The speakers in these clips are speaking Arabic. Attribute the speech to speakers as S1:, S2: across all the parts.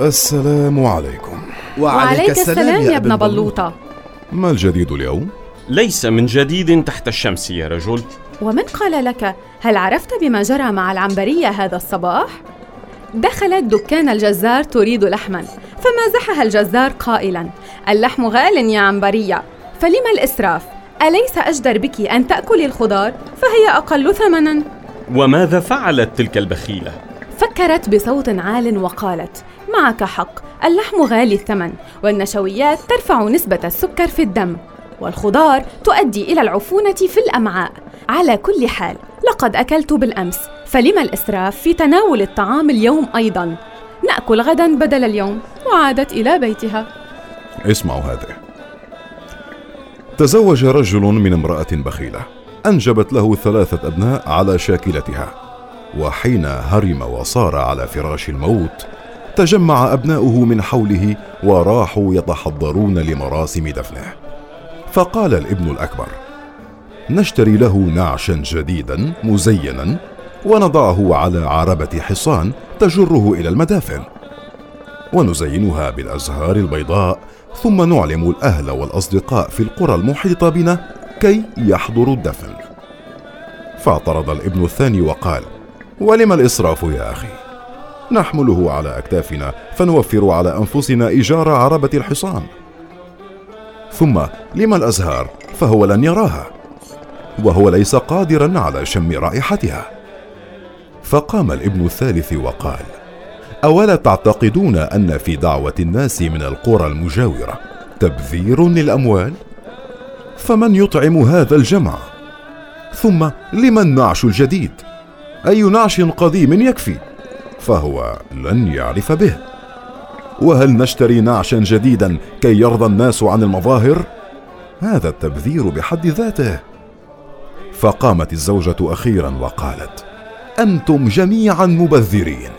S1: السلام عليكم
S2: وعليك السلام يا ابن بلوطة
S1: ما الجديد اليوم؟
S3: ليس من جديد تحت الشمس يا رجل
S2: ومن قال لك هل عرفت بما جرى مع العنبرية هذا الصباح؟ دخلت دكان الجزار تريد لحما فمازحها الجزار قائلا اللحم غال يا عنبرية فلما الإسراف؟ أليس أجدر بك أن تأكلي الخضار فهي أقل ثمنا
S3: وماذا فعلت تلك البخيلة؟
S2: فكرت بصوت عال وقالت معك حق. اللحم غالي الثمن والنشويات ترفع نسبة السكر في الدم والخضار تؤدي إلى العفونة في الأمعاء. على كل حال لقد أكلت بالأمس فلما الإسراف في تناول الطعام اليوم أيضا؟ نأكل غدا بدل اليوم وعادت إلى بيتها.
S1: اسمعوا هذه. تزوج رجل من امرأة بخيلة أنجبت له ثلاثة أبناء على شاكلتها وحين هرم وصار على فراش الموت تجمع أبناؤه من حوله وراحوا يتحضرون لمراسم دفنه. فقال الابن الأكبر نشتري له نعشا جديدا مزينا ونضعه على عربة حصان تجره إلى المدافن. ونزينها بالأزهار البيضاء ثم نعلم الأهل والأصدقاء في القرى المحيطة بنا كي يحضروا الدفن. فاعترض الابن الثاني وقال ولم الإسراف يا أخي؟ نحمله على أكتافنا فنوفر على أنفسنا إيجار عربة الحصان. ثم لما الأزهار؟ فهو لن يراها وهو ليس قادرا على شم رائحتها. فقام الابن الثالث وقال أولا تعتقدون أن في دعوة الناس من القرى المجاورة تبذير للأموال؟ فمن يطعم هذا الجمع؟ ثم لمن نعش الجديد؟ أي نعش قديم يكفي؟ فهو لن يعرف به. وهل نشتري نعشا جديدا كي يرضى الناس عن المظاهر؟ هذا التبذير بحد ذاته. فقامت الزوجة أخيرا وقالت أنتم جميعا مبذرين.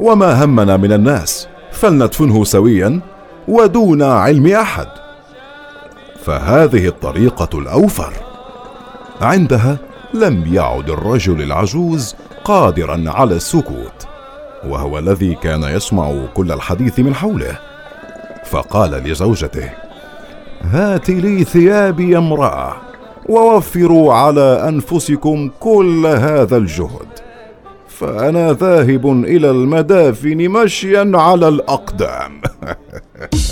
S1: وما همنا من الناس فلندفنه سويا ودون علم أحد. فهذه الطريقة الأوفر. عندها لم يعد الرجل العجوز قادرا على السكوت. وهو الذي كان يسمع كل الحديث من حوله فقال لزوجته هات لي ثيابي يا امرأة ووفروا على أنفسكم كل هذا الجهد فأنا ذاهب إلى المدافن مشيا على الأقدام.